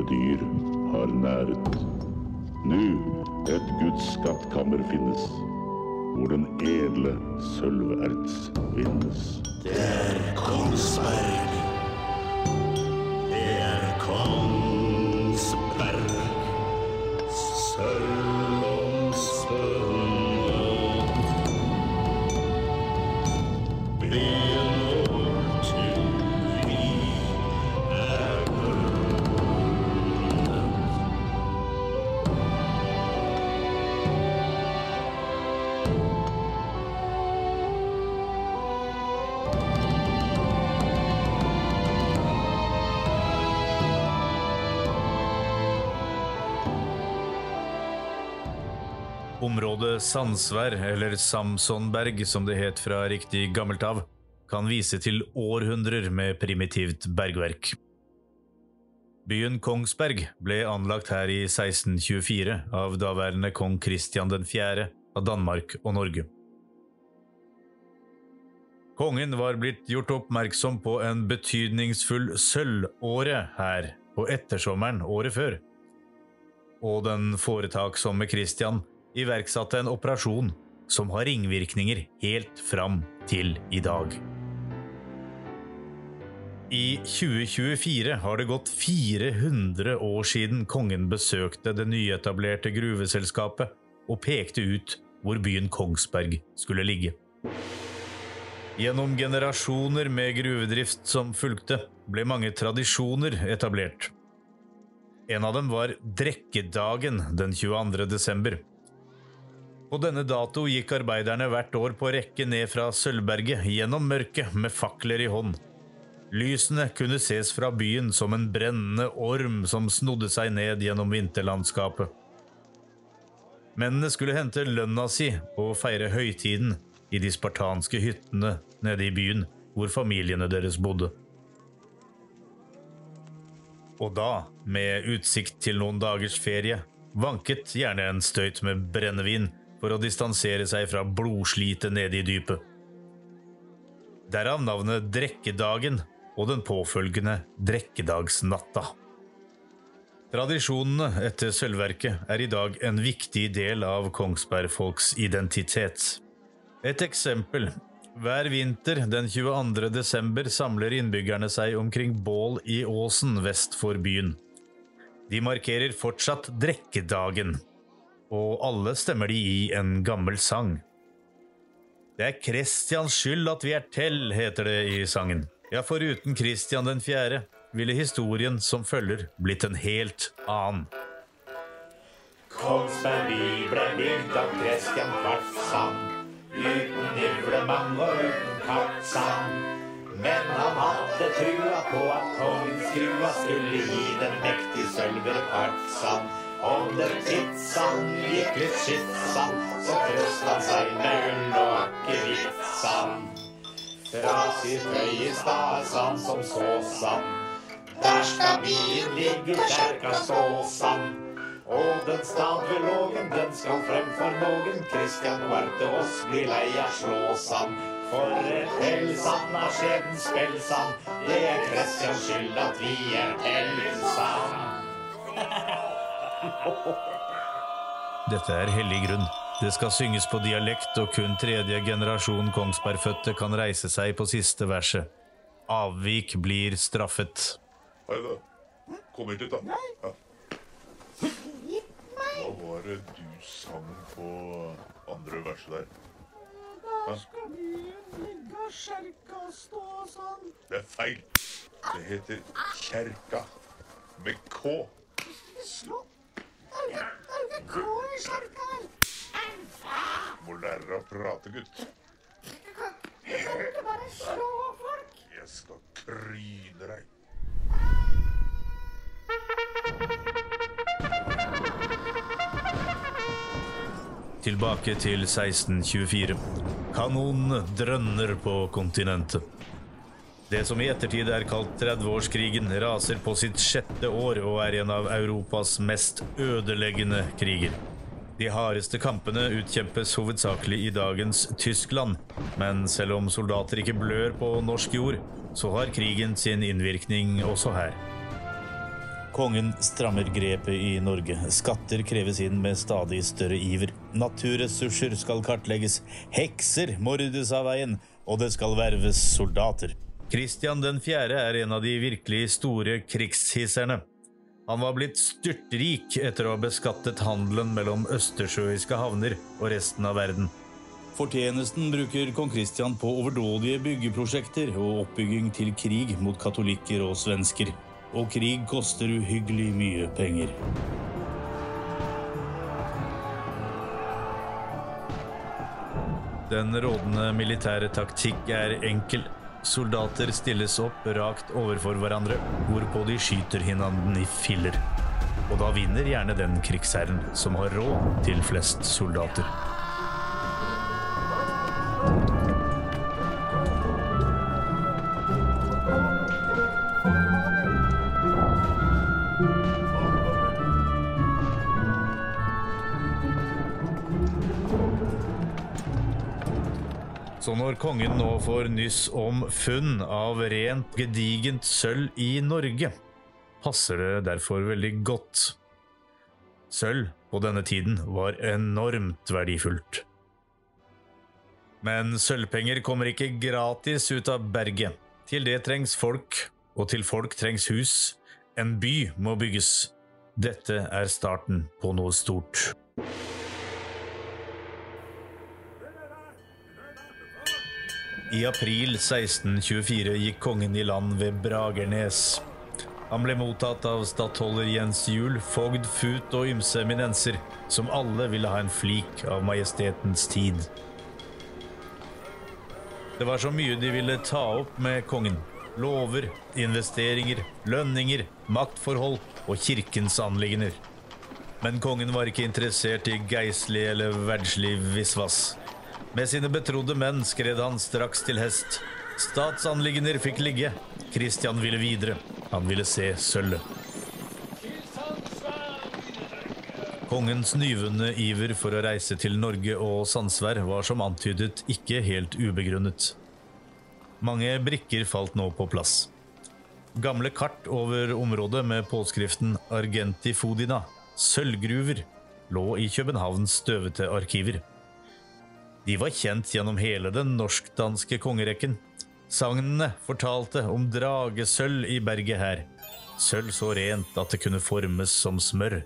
grimme dyr har næret. Nu et Guds skattkammer finnes, hvor den edle sølverts vinnes. Det er Kongsberg. Området Sandsvær, eller Samsonberg som det het fra riktig gammelt av, kan vise til århundrer med primitivt bergverk. Byen Kongsberg ble anlagt her i 1624 av daværende kong Kristian 4. av Danmark og Norge. Kongen var blitt gjort oppmerksom på en betydningsfull sølvåre her på ettersommeren året før, og den foretaksomme Kristian iverksatte en operasjon som har ringvirkninger helt fram til i dag. I 2024 har det gått 400 år siden kongen besøkte det nyetablerte gruveselskapet og pekte ut hvor byen Kongsberg skulle ligge. Gjennom generasjoner med gruvedrift som fulgte, ble mange tradisjoner etablert. En av dem var Drekkedagen den 22. desember. På denne dato gikk arbeiderne hvert år på rekke ned fra Sølvberget gjennom mørket med fakler i hånd. Lysene kunne ses fra byen som en brennende orm som snodde seg ned gjennom vinterlandskapet. Mennene skulle hente lønna si og feire høytiden i de spartanske hyttene nede i byen, hvor familiene deres bodde. Og da, med utsikt til noen dagers ferie, vanket gjerne en støyt med brennevin for å distansere seg fra blodslitet nede i dypet. Derav navnet Drekkedagen og den påfølgende Drekkedagsnatta. Tradisjonene etter sølvverket er i dag en viktig del av Kongsbergfolks identitet. Et eksempel. Hver vinter den 22. desember samler innbyggerne seg omkring bål i åsen vest for byen. De markerer fortsatt Drekkedagen, og alle stemmer de i en gammel sang. Det er Kristians skyld at vi er til, heter det i sangen. Ja, foruten Kristian den fjerde ville historien som følger blitt en helt annen. Kongsberg by ble bygd av Kristian Kvartsand. Uten nivlemang og uten kartsand. Men han hadde trua på at kongens skrua skulle gi den mektige sølver kartsan. Om det tidsan gikk litt skitsan, så trøst han seg med ull og akevitsan. Fra sitt høye stasan som såsan, der skal bien ligge, kjerka ståsan. Og den stavelågen, den skal frem for noen. Kristian Quarte oss blir lei av slåsan. For et hellsann av skjeden spellsan, Det er Kristians skyld at vi er hellsann. Dette er hellig grunn. Det skal synges på dialekt, og kun tredje generasjon Kongsbergfødte kan reise seg på siste verset. Avvik blir straffet. Hei da. Kom hit litt, da. Ja. Hva var det du sang på andre verset der? Da skal byen ligge, kjerka stå sånn. Det er feil. Det heter kjerka. Med K. Må lære å prate, gutt. Jeg skal ikke bare slå folk Jeg skal kryne deg. Tilbake til 1624. Kanonene drønner på kontinentet. Det som i ettertid er kalt 30-årskrigen, raser på sitt sjette år og er en av Europas mest ødeleggende kriger. De hardeste kampene utkjempes hovedsakelig i dagens Tyskland, men selv om soldater ikke blør på norsk jord, så har krigen sin innvirkning også her. Kongen strammer grepet i Norge. Skatter kreves inn med stadig større iver. Naturressurser skal kartlegges. Hekser må ryddes av veien, og det skal verves soldater. Kristian 4. er en av de virkelig store krigshisserne. Han var blitt styrtrik etter å ha beskattet handelen mellom østersjøiske havner og resten av verden. Fortjenesten bruker kong Kristian på overdådige byggeprosjekter og oppbygging til krig mot katolikker og svensker. Og krig koster uhyggelig mye penger. Den rådende militære taktikk er enkel. Soldater stilles opp rakt overfor hverandre, hvorpå de skyter hverandre i filler. Og da vinner gjerne den krigsherren som har råd til flest soldater. Så når kongen nå får nyss om funn av rent gedigent sølv i Norge, passer det derfor veldig godt. Sølv på denne tiden var enormt verdifullt. Men sølvpenger kommer ikke gratis ut av berget. Til det trengs folk, og til folk trengs hus. En by må bygges. Dette er starten på noe stort. I april 1624 gikk kongen i land ved Bragernes. Han ble mottatt av stattholder Jens Juel, fogd Fut og ymse eminenser, som alle ville ha en flik av majestetens tid. Det var så mye de ville ta opp med kongen. Lover, investeringer, lønninger, maktforhold og kirkens anliggender. Men kongen var ikke interessert i geistlig eller verdslig visvas. Med sine betrodde menn skred han straks til hest. Statsanliggender fikk ligge. Kristian ville videre. Han ville se sølvet. Kongens nyvunne iver for å reise til Norge og Sandsvær var som antydet ikke helt ubegrunnet. Mange brikker falt nå på plass. Gamle kart over området med påskriften Argentifodina, sølvgruver, lå i Københavns støvete arkiver. De var kjent gjennom hele den norsk-danske kongerekken. Sagnene fortalte om dragesølv i berget her. Sølv så rent at det kunne formes som smør.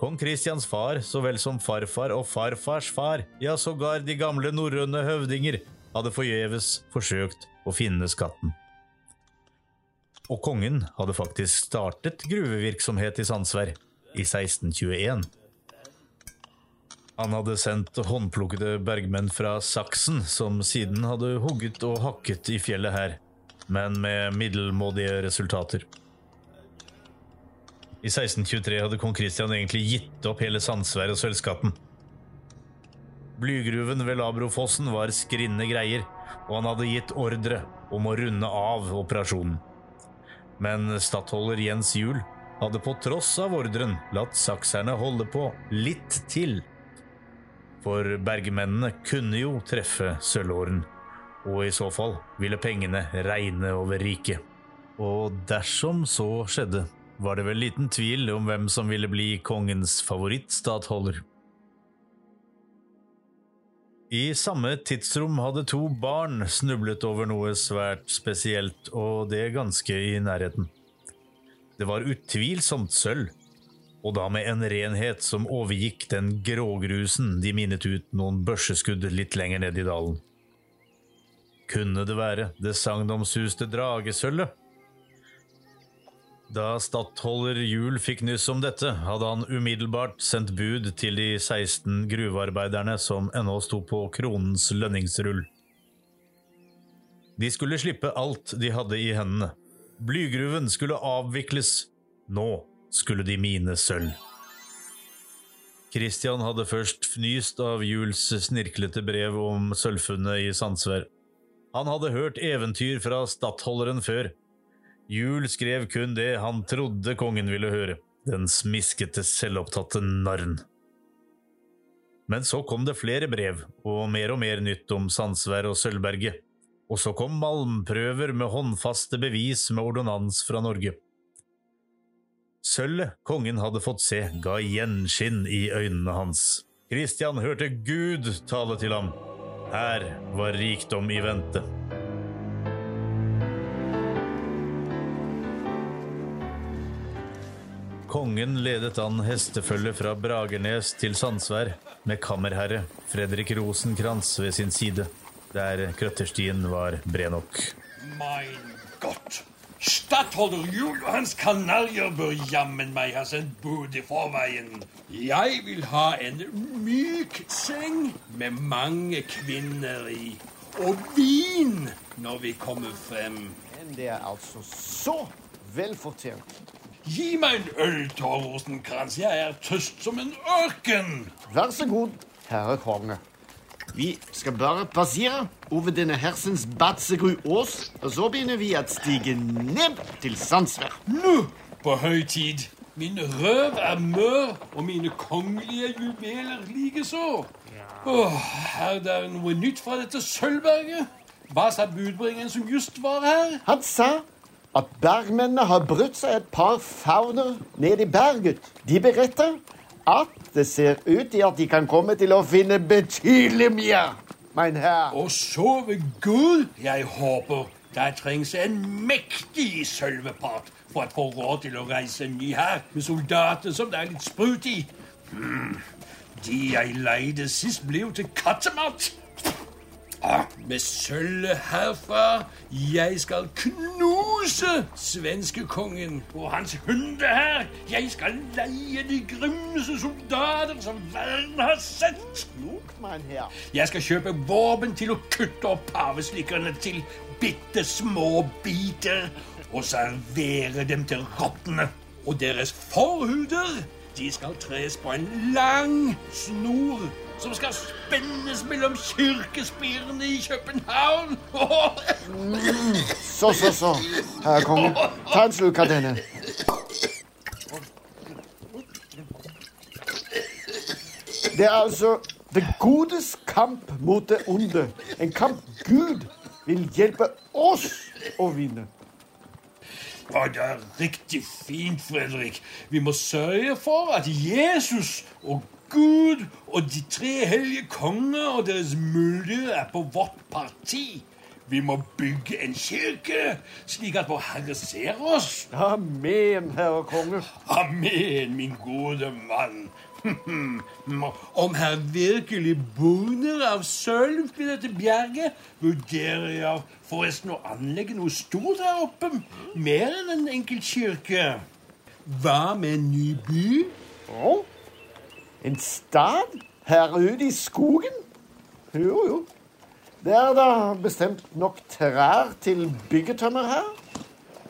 Kong Kristians far, så vel som farfar og farfars far, ja, sågar de gamle norrøne høvdinger, hadde forgjeves forsøkt å finne skatten. Og kongen hadde faktisk startet gruvevirksomhet i Sandsvær i 1621. Han hadde sendt håndplukkede bergmenn fra Saksen, som siden hadde hugget og hakket i fjellet her, men med middelmådige resultater. I 1623 hadde kong Kristian egentlig gitt opp hele Sandsvær og sølvskatten. Blygruven ved Labrofossen var skrinne greier, og han hadde gitt ordre om å runde av operasjonen. Men stattholder Jens Juel hadde på tross av ordren latt sakserne holde på litt til. For bergmennene kunne jo treffe sølvåren, og i så fall ville pengene regne over riket. Og dersom så skjedde, var det vel liten tvil om hvem som ville bli kongens favorittstatholder. I samme tidsrom hadde to barn snublet over noe svært spesielt, og det ganske i nærheten. Det var utvilsomt sølv, og da med en renhet som overgikk den grågrusen de minnet ut noen børseskudd litt lenger ned i dalen. Kunne det være det sagnomsuste dragesølvet? Da stattholder Juel fikk nyss om dette, hadde han umiddelbart sendt bud til de 16 gruvearbeiderne som ennå sto på kronens lønningsrull. De skulle slippe alt de hadde i hendene. Blygruven skulle avvikles. Nå skulle de mine sølv. Christian hadde først fnyst av Juels snirklete brev om sølvfunnet i Sandsvær. Han hadde hørt eventyr fra stattholderen før. Juel skrev kun det han trodde kongen ville høre. den smiskete, selvopptatte narren. Men så kom det flere brev, og mer og mer nytt om Sandsvær og Sølvberget. Og så kom malmprøver med håndfaste bevis med ordonnans fra Norge. Sølvet kongen hadde fått se, ga gjenskinn i øynene hans. Kristian hørte Gud tale til ham. Her var rikdom i vente. Kongen ledet an hestefølge fra Bragernes til Sandsvær, med kammerherre Fredrik Rosenkrantz ved sin side, der krøtterstien var bred nok. Mein Gott! Stattholder hans kanaljer bør jammen meg ha sendt bud i forveien. Jeg vil ha en myk seng med mange kvinner i. Og vin når vi kommer frem. Men det er altså så velfortjent. Gi meg en øl, Tor Rosenkrantz. Jeg er tøst som en ørken. Vær så god, herre konge. Vi skal bare passere over denne hersens Batsegru ås, og så begynner vi å stige ned til Sandsvær. Nå på høy tid. Min røv er mør, og mine kongelige juveler likeså. Åh, er det noe nytt fra dette Sølvberget? Hva sa budbringeren som just var her? Han sa at bergmennene har brutt seg et par fauner ned i berget. De beretter at det ser ut til at de kan komme til å finne betydelig mer, mein herr. Og så ved Gud, jeg håper det trengs en mektig sølvepart for å få råd til å reise ny her med soldater som det er litt sprut i. Mm. De jeg leide sist, ble jo til kattemat. Med sølvet herfra, jeg skal knuse svenskekongen og hans hunde her. Jeg skal leie de grimmeste soldater som verden har sett. Klokt, mein herr. Jeg skal kjøpe våpen til å kutte opp paveslikkerne til bitte små biter og servere dem til rottene. Og deres forhuder, de skal tres på en lang snor som skal spennes mellom kirkespirene i København. Så, så, så, herre konge. Ta en slurk av denne. Det er altså det godes kamp mot det onde. En kamp Gud vil hjelpe oss å vinne. Ja, det er riktig fint, Fredrik. Vi må sørge for at Jesus og Gud og de tre hellige konger og deres myndigheter er på vårt parti. Vi må bygge en kirke, slik at vår Herre ser oss. Amen, herre konge. Amen, min gode mann. Om herr virkelig bugner av sølv i dette bjerget, vurderer jeg forresten å anlegge noe stort her oppe. Mer enn en enkel kirke. Hva med en ny by? Å? En stad her ute i skogen? Jo, jo. Det er da bestemt nok trær til byggetømmer her.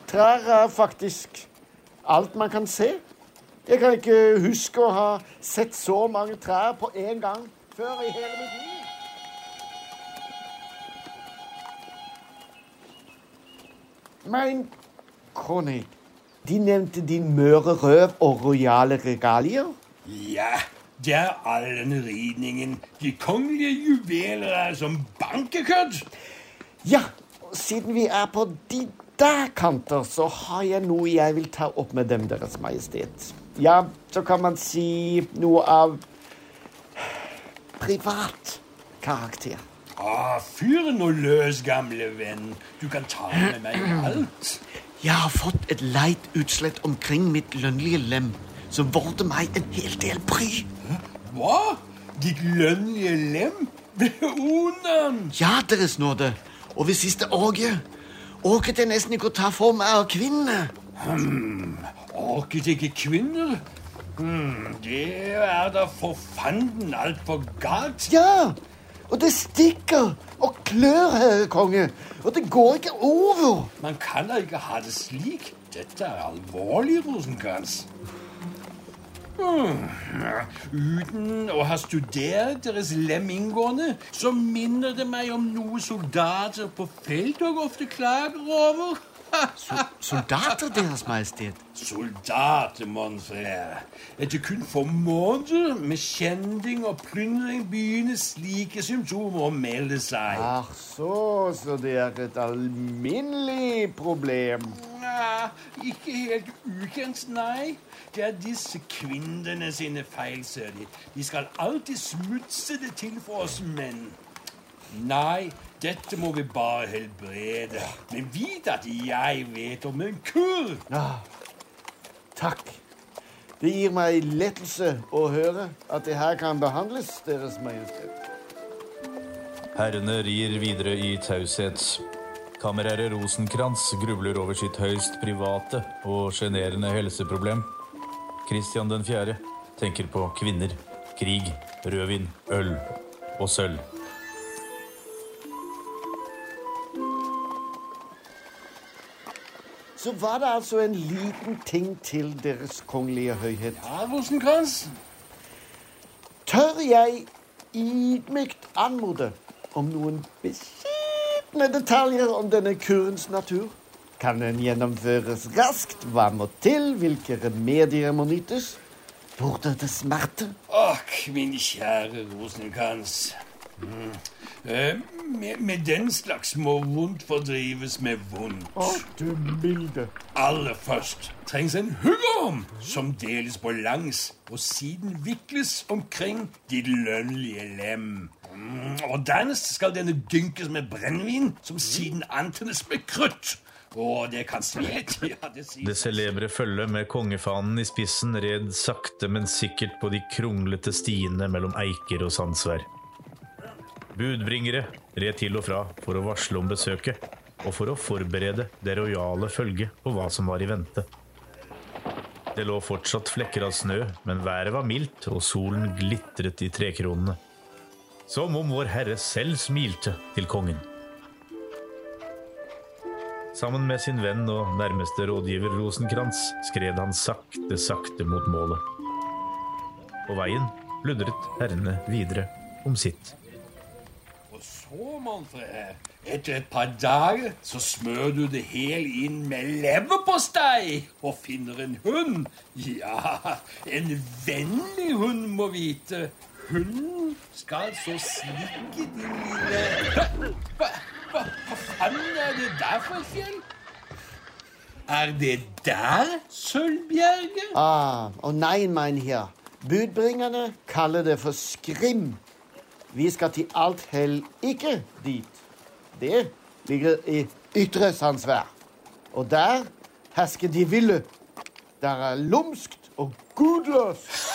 Trær er faktisk alt man kan se. Jeg kan ikke huske å ha sett så mange trær på én gang før i hele mitt liv. Men Conny, de nevnte din møre røv og rojale regalier. Ja, det er allen ridningen. De kongelige juveler er som bankekødd. Ja, og siden vi er på de der kanter, så har jeg noe jeg vil ta opp med dem, Deres Majestet. Ja, så kan man si noe av privat karakter. Ah, fyr nå løs, gamle venn. Du kan ta med meg alt. Jeg har fått et leit utslett omkring mitt lønnlige lem, som det meg en hel del bry. Hva? Ditt lønnlige lem? Beonen? Ja, Deres nåde. Og ved siste orgie orket jeg nesten ikke å ta for meg av kvinnene. Orket ikke kvinner? Hmm, det er da for fanden altfor galt. Ja, og det stikker og klør, herre konge. Og det går ikke over. Man kan da ikke ha det slik. Dette er alvorlig, Rosenkrantz. Uten å ha studert deres lem inngående, så minner det meg om noe soldater på felttog ofte klager over. Soldater, Deres Majestet. Soldater, mon frère. Etter kun få måneder med kjending og plyndring begynner slike symptomer å melde seg. Ach så, så det er et alminnelig problem. Nei, ikke helt ukjent, nei. Det er disse kvinnene sine feil, ser de. De skal alltid smutse det til for oss menn. Nei, dette må vi bare helbrede. Men vit at jeg vet om en kur. Ja, Takk. Det gir meg lettelse å høre at det her kan behandles, Deres Majestet. Herrene rir videre i taushet. Kammerherre Rosenkrantz grubler over sitt høyst private og sjenerende helseproblem. Kristian 4. tenker på kvinner, krig, rødvin, øl og sølv. Så var det altså en liten ting til Deres Kongelige Høyhet. Ja, Rosenkrantz? Tør jeg ydmykt anmode om noen beskjedne detaljer om denne kurens natur? Kan den gjennomføres raskt? Hva må til? Hvilke remedier må nyttes? Burde det smerte? Åh, min kjære Rosenkrantz. Mm. Eh, med, med den slags må vondt fordrives med vondt. Å, du milde. Aller først trengs en huggorm som deles på langs og siden vikles omkring de lønnlige lem. Og dernest skal denne dynkes med brennevin, som siden antennes med krutt. Oh, det kan svi litt. Ja, det sier Det celebre følget med kongefanen i spissen red sakte, men sikkert på de kronglete stiene mellom eiker og sandsvær. Budbringere red til og fra for å varsle om besøket, og for å forberede det rojale følget på hva som var i vente. Det lå fortsatt flekker av snø, men været var mildt, og solen glitret i trekronene. Som om Vår Herre selv smilte til kongen. Sammen med sin venn og nærmeste rådgiver Rosenkrantz skred han sakte, sakte mot målet. På veien pludret herrene videre om sitt. Manfred, etter et par dager så smør du det hele inn med leverpostei og finner en hund. Ja, en vennlig hund må vite. Hunden skal så slikke din lille Hva, hva, hva faen er det der for et fjell? Er det der Sølvbjerget? Ah, oh nei, mein herr. Budbringerne kaller det for skrim. Vi skal til alt hell ikke dit. Det ligger i ytre sandsvær. Og der hersker de ville. Der er lumskt og gudløst.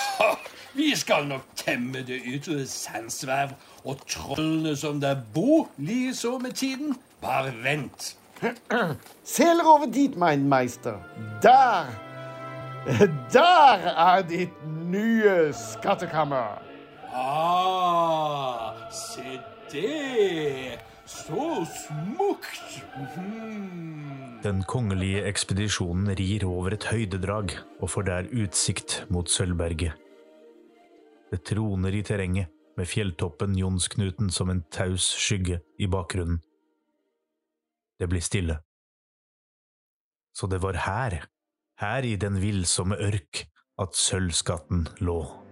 Vi skal nok temme det ytre sandsvev, og trollene som der bor, likeså med tiden. Bare vent. Seler over dit, mein meister. Der Der er ditt nye skattekammer. Ah, se det! Så smukt! Mhm. Den kongelige ekspedisjonen rir over et høydedrag og får der utsikt mot Sølvberget. Det troner i terrenget, med fjelltoppen Jonsknuten som en taus skygge i bakgrunnen. Det blir stille. Så det var her, her i den villsomme ørk, at sølvskatten lå.